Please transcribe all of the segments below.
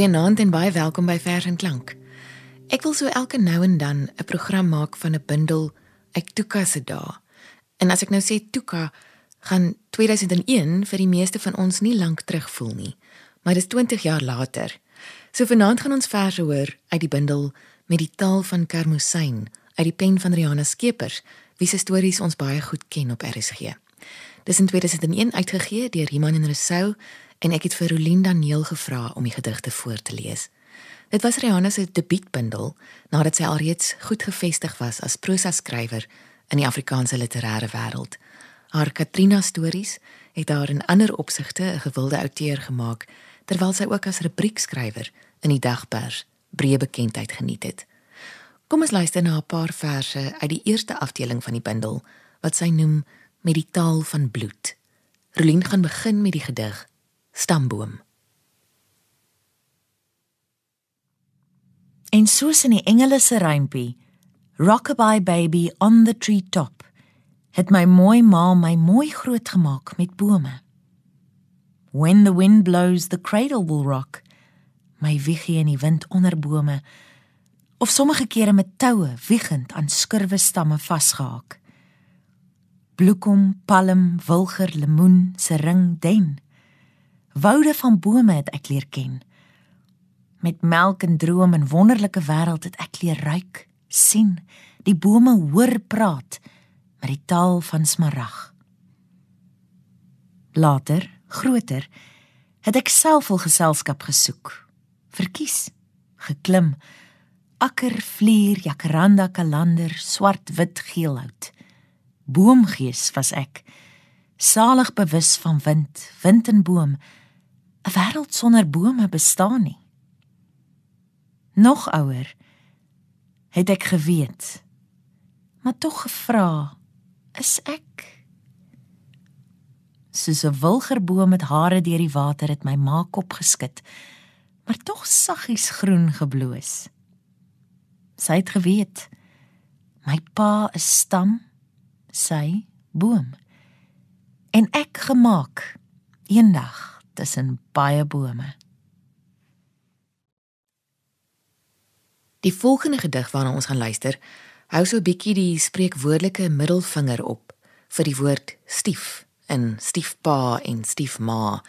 Goeienaand en baie welkom by Vers en Klank. Ek wil so elke nou en dan 'n program maak van 'n bundel uit Tuka se dae. En as ek nou sê Tuka, gaan 2001 vir die meeste van ons nie lank terugvoel nie, maar dis 20 jaar later. So vanaand gaan ons verse hoor uit die bundel met die taal van Kermusyn uit die pen van Rihanna Skeepers, wie se stories ons baie goed ken op RSG. Dis in 2001 uitgegee deur Iman en Rousseau en ek het vir Rolien Daniel gevra om die gedigte voor te lees. Dit was Rihanna se debuutbundel nadat sy alreeds goed gevestig was as prosa skrywer in die Afrikaanse literêre wêreld. Haar Katrina stories het haar in ander opsigte 'n gewilde outeur gemaak terwyl sy ook as rubriekskrywer in die dagpers breë bekendheid geniet het. Kom ons luister na 'n paar verse uit die eerste afdeling van die bundel wat sy noem met die taal van bloed. Rolien gaan begin met die gedig Stamboom. En soos in die engele se rympie, Rockabye baby on the tree top, het my mooi ma my mooi groot gemaak met bome. When the wind blows the cradle will rock, my wiegie in die wind onder bome, of sommige kere met toue wiegend aan skurwe stamme vasgehaak bloekom, palm, wilger, lemoen, sering, den. Woude van bome het ek leer ken. Met melk en droom en wonderlike wêreld het ek leer ruik, sien, die bome hoor praat met die taal van smarag. Later, groter, het ek self vol geselskap gesoek, verkies, geklim, akker, vlier, jacaranda, kalander, swart, wit, geel hout boomgees was ek salig bewus van wind wind en boom 'n wêreld sonder bome bestaan nie nog ouer het ek geweet maar tog gevra is ek soos 'n wilgerboom met hare deur die water het my ma kop geskit maar tog saggies groen gebloos sy het geweet my pa is stam sy boom. En ek gemaak eendag tussen baie bome Die volgende gedig waarna ons gaan luister hou so 'n bietjie die spreekwoordelike middelvinger op vir die woord stief in stiefpa en stiefma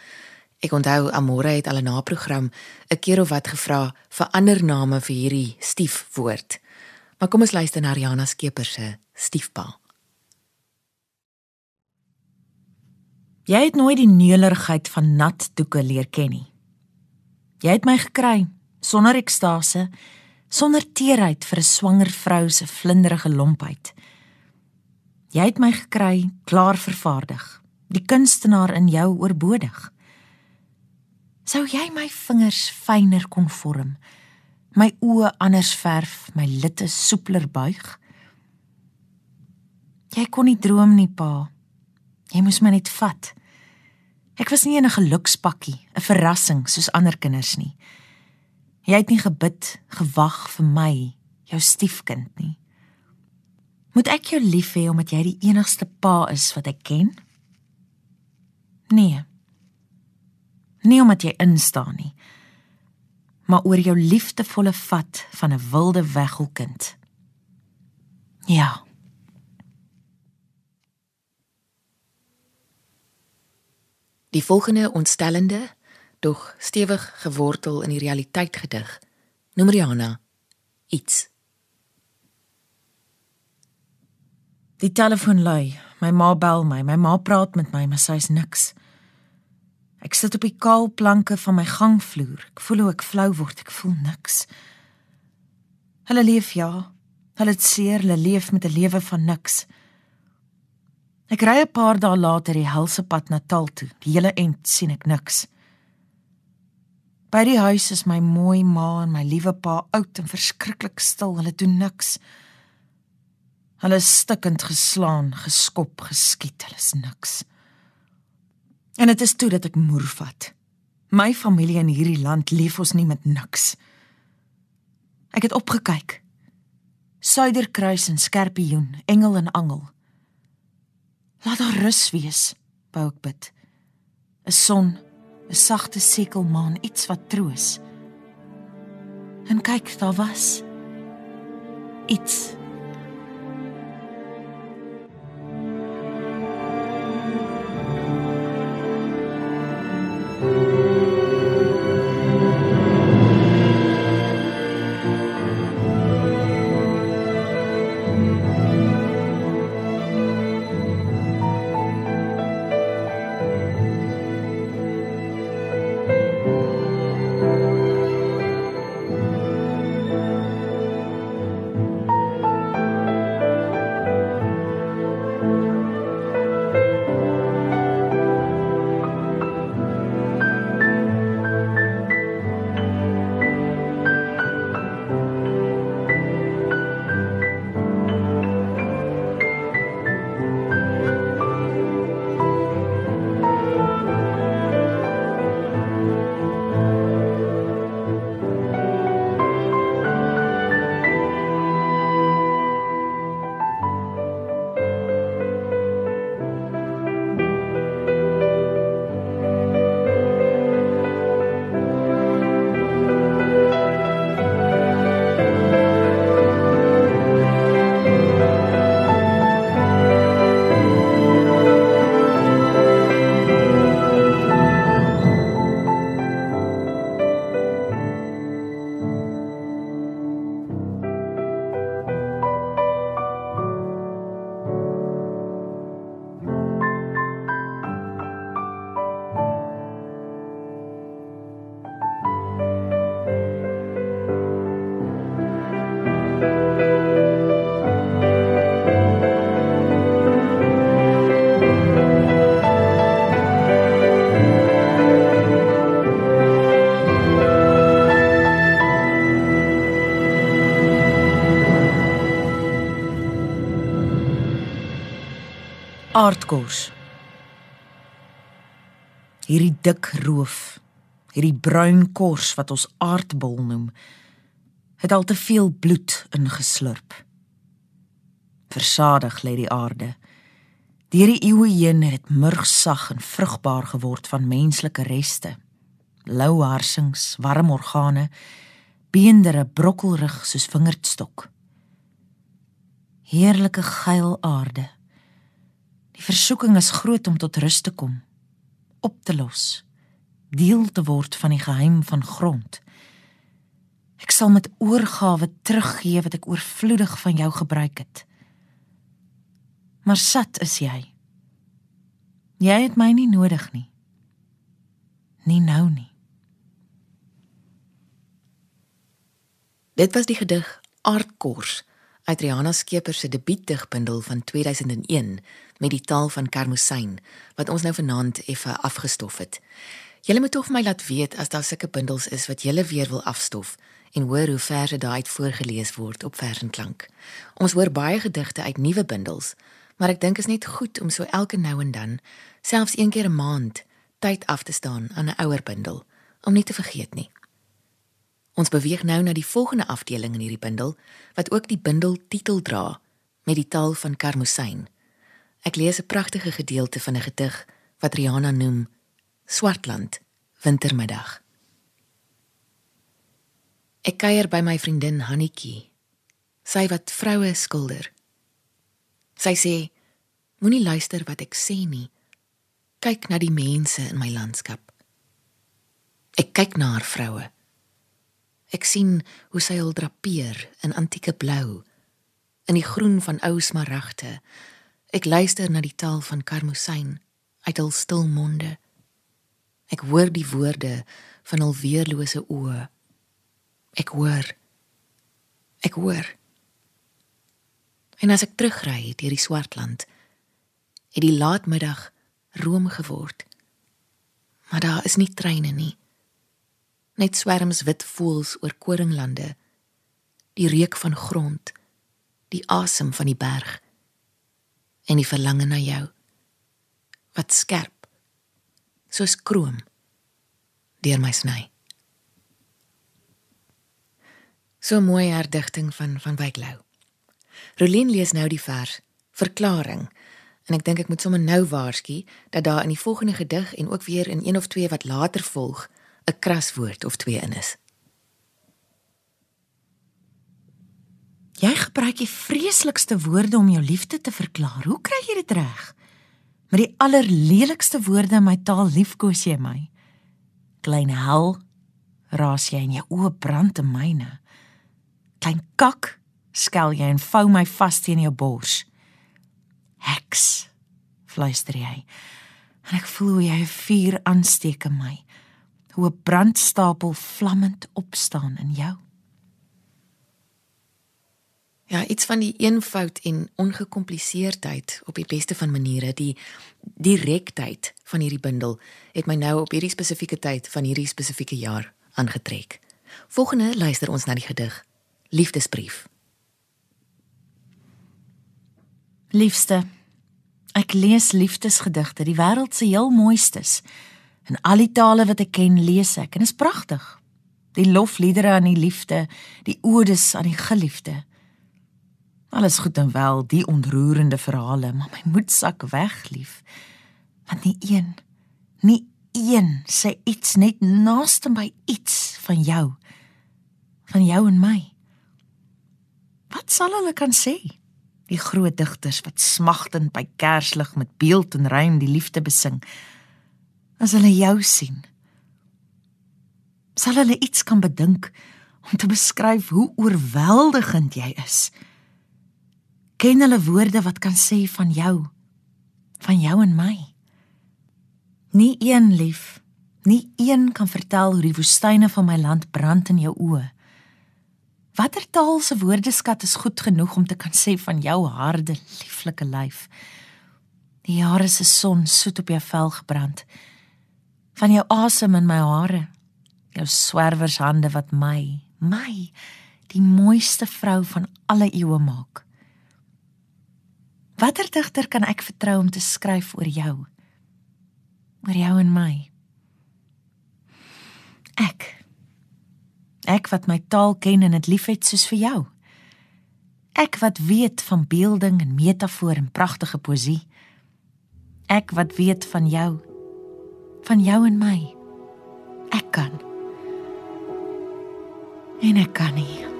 Ek onthou Amore het al 'n naprogram 'n keer of wat gevra vir ander name vir hierdie stiefwoord. Maar kom ons luister na Rihanna Skeepers se stiefpa. Jy het nooit die neulerigheid van nat doeke leer ken nie. Jy het my gekry sonder ekstase, sonder teerheid vir 'n swanger vrou se vlinderige lompheid. Jy het my gekry klaar vervaardig, die kunstenaar in jou oorbodig. Sou jy my vingers fyner kon vorm, my oë anders verf, my litte soepeler buig? Jy kon nie droom nie, pa. Jy moes my net vat. Ek was nie 'n gelukspakkie, 'n verrassing soos ander kinders nie. Jy het nie gebid, gewag vir my, jou stiefkind nie. Moet ek jou lief hê omdat jy die enigste pa is wat ek ken? Nee. Nie omdat jy instaan nie, maar oor jou liefdevolle vat van 'n wilde weggelkind. Ja. Die volgende ontstellende, dog stewig gewortel in die realiteit gedig. Noem Rihanna iets. Die telefoon lui. My ma bel my. My ma praat met my, maar sy's niks. Ek sit op die kaal planke van my gangvloer. Ek voel hoe ek flou word. Ek voel niks. Hulle leef ja. Hulle het seer, hulle leef met 'n lewe van niks. Ek ry 'n paar dae later die helse pad na Taal toe. Die hele end sien ek niks. By die huis is my mooi ma en my liewe pa oud en verskriklik stil. Hulle doen niks. Hulle is stikkend geslaan, geskop, geskiet. Hulle is niks. En dit is toe dat ek moer vat. My familie in hierdie land leef ons nie met niks. Ek het opgekyk. Suiderkruis en Skerpioen, engel en angel. Laat daar rus wees, wou ek bid. 'n Son, 'n sagte sekelmaan, iets wat troos. En kyk, daar was iets aardkors. Hierdie dik roof, hierdie bruin kors wat ons aardbol noem, het al te veel bloed ingeslurp. Versadig lê die aarde. Deur die eeue heen het dit murgsag en vrugbaar geword van menslike reste. Lou harsings, warm organe, beendere brokkelrig soos vingerdstok. Heerlike geil aarde. Die versoeking is groot om tot rus te kom, op te los, deel te word van die geheim van grond. Ek sal met oorgawe teruggee wat ek oorvloedig van jou gebruik het. Maar sat is jy. Jy het my nie nodig nie. Nie nou nie. Dit was die gedig Aardkors uit Rihanna Skeepers se debuutdigbundel van 2001 met die taal van Karmoesyn wat ons nou vanaand effe afgestof het. Julle moet tog vir my laat weet as daar sulke bundels is wat julle weer wil afstof en hoor hoe verse daai voorgeles word op versenklank. Ons hoor baie gedigte uit nuwe bundels, maar ek dink is net goed om so elke nou en dan, selfs een keer 'n maand, tyd af te staan aan 'n ouer bundel om nie te vergeet nie. Ons beweeg nou na die volgende afdeling in hierdie bundel wat ook die bundel titel dra met die taal van Karmoesyn. Ek lees 'n pragtige gedeelte van 'n gedig wat Rihanna noem Swartland wintermiddag. Ek kuier by my vriendin Hannetjie. Sy wat vroue skilder. Sy sê: Moenie luister wat ek sê nie. Kyk na die mense in my landskap. Ek kyk na haar vroue. Ek sien hoe sy hul drapeer in antieke blou in die groen van ou smaragde. Ek luister na die taal van karmosyn uit hul stil monde. Ek hoor die woorde van hul weerlose oë. Ek hoor. Ek hoor. En as ek terugry deur die swartland, het die laatmiddag room geword. Maar daar is nie treine nie net swerms wit voëls oor koringlande die reuk van grond die asem van die berg en die verlange na jou wat skerp soos kroom deur my sny so mooi herdigting van van Wyklou Rolien lees nou die vers verklaring en ek dink ek moet sommer nou waarsku dat daar in die volgende gedig en ook weer in een of twee wat later volg 'n kraswoord of twee in is. Gebruik die vreeslikste woorde om jou liefde te verklaar. Hoe kry jy dit reg? Met die allerlelikste woorde in my taal liefkoes jy my. Klein hel, raas jy in jou oë brand te myne. Klein kak, skel jy en vou my vas teen jou bors. Heks, fluister jy. En ek voel hoe jy 'n vuur aansteek in my. Hoe 'n brandstapel vlammend opstaan in jou. Ja, iets van die eenvoud en ongekompliseerdheid op die beste van maniere, die direktheid van hierdie bundel het my nou op hierdie spesifieke tyd van hierdie spesifieke jaar aangetrek. Volgende luister ons na die gedig Liefdesbrief. Liefste, ek lees liefdesgedigte, die wêreld se heel mooistes. In al die tale wat ek ken, lees ek en is pragtig. Die lofliedere aan die liefde, die odes aan die geliefde. Alles goed en wel, die ontroerende verhale, maar my moed sak weg, lief. Want nie een, nie een sê iets net naaste by iets van jou. Van jou en my. Wat sal hulle kan sê? die groot digters wat smagtend by kerslig met beeld en rym die liefde besing as hulle jou sien sal hulle iets kan bedink om te beskryf hoe oorweldigend jy is ken hulle woorde wat kan sê van jou van jou en my nie een lief nie een kan vertel hoe die woestyne van my land brand in jou oë Watter taal se woordeskat is goed genoeg om te kan sê van jou harde, lieflike lyf? Die jare se son soet op jou vel gebrand. Van jou asem in my hare. Jou swerwershande wat my, my die mooiste vrou van alle eeue maak. Watter digter kan ek vertrou om te skryf oor jou? Oor jou en my? Ek Ek wat my taal ken en dit liefhet soos vir jou. Ek wat weet van beelding en metafoor en pragtige poesie. Ek wat weet van jou. Van jou en my. Ek kan. En ek kan nie.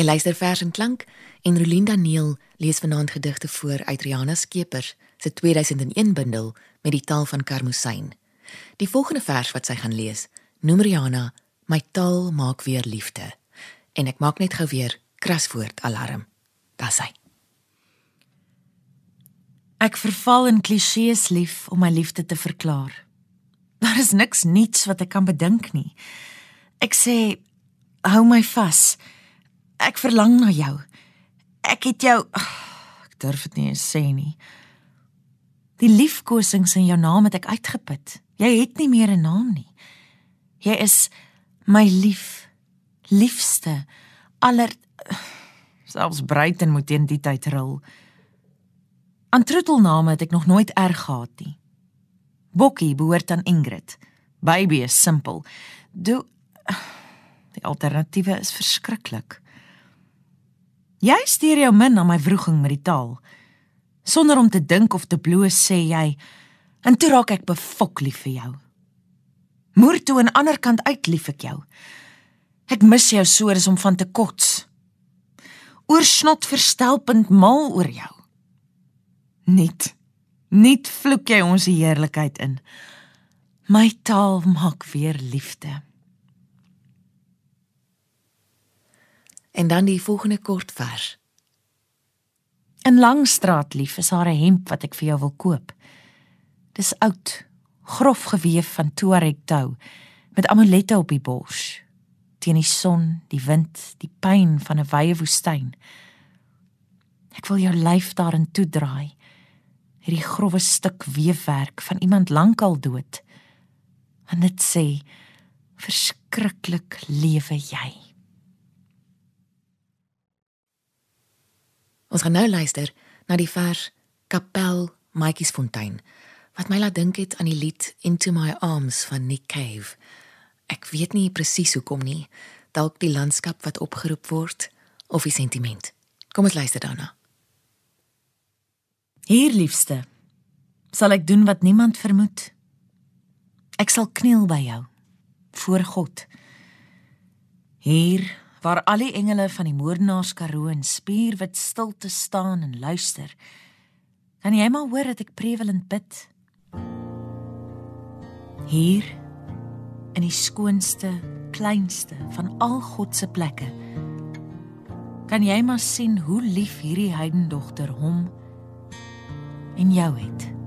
Jy luister vers en klank en Rolinda Neel lees vanaand gedigte voor uit Rihanna Skeepers se 2001 bundel met die taal van Karmoesyn. Die volgende vers wat sy gaan lees, noem Rihanna My taal maak weer liefde. En ek maak net gou weer kraswoord alarm. Daar's hy. Ek verval in klisjées lief om my liefde te verklaar. Daar is niks niets wat ek kan bedink nie. Ek sê hou my vas. Ek verlang na jou. Ek het jou ek durf dit nie eens sê nie. Die liefkosings in jou naam het ek uitgeput. Jy het nie meer 'n naam nie. Jy is my lief, liefste, aller selfs Bruiten moet teen die tyd ril. Aan troetelname het ek nog nooit erg gehad nie. Bokkie behoort aan Ingrid. Baby is simpel. Do die alternatiewe is verskriklik. Jy stuur jou min aan my vroeging met die taal. Sonder om te dink of te bloos sê jy, "En toe raak ek befok lief vir jou." Moer toe aan ander kant uit lief ek jou. Ek mis jou soos om van te kots. Oorsnot verstelpend mal oor jou. Net net vloek jy ons heerlikheid in. My taal maak weer liefde. En dan die volgende kort vers. In Langstraat lief is haar 'n hemp wat ek vir jou wil koop. Dis oud, grof gewewe van Tuareg tou met amulette op die bors. Teen die son, die wind, die pyn van 'n wye woestyn. Ek wil jou lyf daarin toedraai. Hierdie grouwe stuk weefwerk van iemand lankal dood. En dit sê verskriklik lewe jy. Ons gaan nou luister na die vers Kapel Maatjiesfontein wat my laat dink het aan die lied Into My Arms van Nick Cave. Ek weet nie presies hoekom nie, dalk die landskap wat opgeroep word of die sentiment. Kom ons luister daarna. Hier liefste, sal ek doen wat niemand vermoed. Ek sal kniel by jou voor God. Hier waar al die engele van die moordenaars Karoo in spierwit stil te staan en luister. Kan jy maar hoor dat ek prevelend bid? Hier in die skoonste, kleinste van al God se plekke. Kan jy maar sien hoe lief hierdie heidendogter hom en jou het?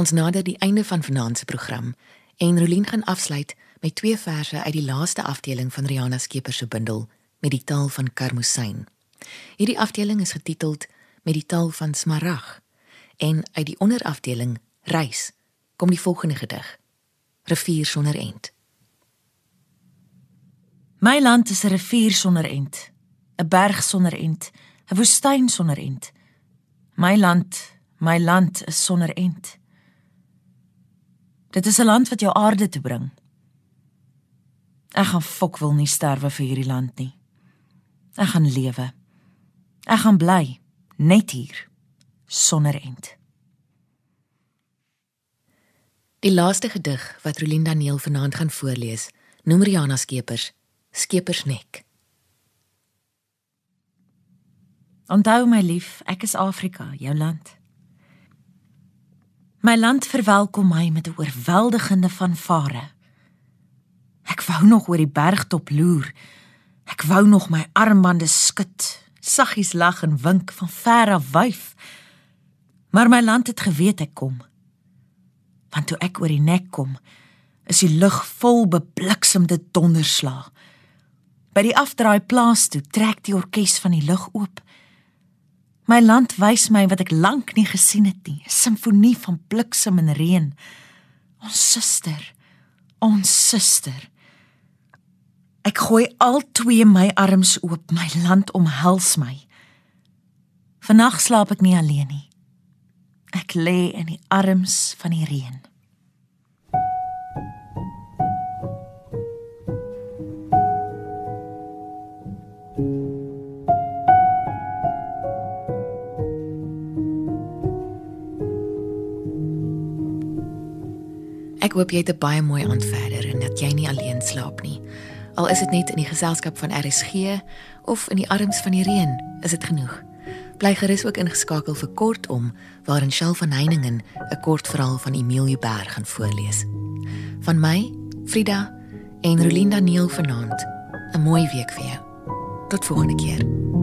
Ons nader die einde van vanaand se program en Rolien gaan afsluit met twee verse uit die laaste afdeling van Rihanna Skeepers se bundel met die taal van Karmoesyn. Hierdie afdeling is getiteld met die taal van Smarag en uit die onderafdeling Reis kom die volgende gedig: Rivier sonder end. My land is 'n rivier sonder end, 'n berg sonder end, 'n woestyn sonder end. My land, my land is sonder end. Dit is 'n land wat jou aarde te bring. Ek gaan fok wil nie sterwe vir hierdie land nie. Ek gaan lewe. Ek gaan bly net hier sonder end. Die laaste gedig wat Rolien Daniel vanaand gaan voorlees, noem Rihanna Skeepers Skeepersnek. Onthou my lief, ek is Afrika, jou land. My land verwelkom my met 'n oorweldigende fanfare. Ek wou nog oor die bergtop loer. Ek wou nog my armbande skud, saggies lag en wink van ver af wyf. Maar my land het geweet ek kom. Want toe ek oor die nek kom, is die lug vol bebliksemde donderslae. By die afdraai plaas toe trek die orkes van die lug oop. My land wys my wat ek lank nie gesien het nie, 'n simfonie van bliksem en reën. Ons suster, ons suster. Ek gooi al twee my arms oop, my land omhels my. Vannag slaap ek nie alleen nie. Ek lê in die arms van die reën. Ek hoop jy het 'n baie mooi aand verder en dat jy nie alleen slaap nie. Al is dit net in die geselskap van RSG of in die arms van die reën, is dit genoeg. Bly gerus ook ingeskakel vir kortom waarin Shell van Heiningen 'n kort verhaal van Emilie Berg gaan voorlees. Van my, Frida en Rolinda Neel vanaand. 'n Mooi week vir jou. Tot volgende keer.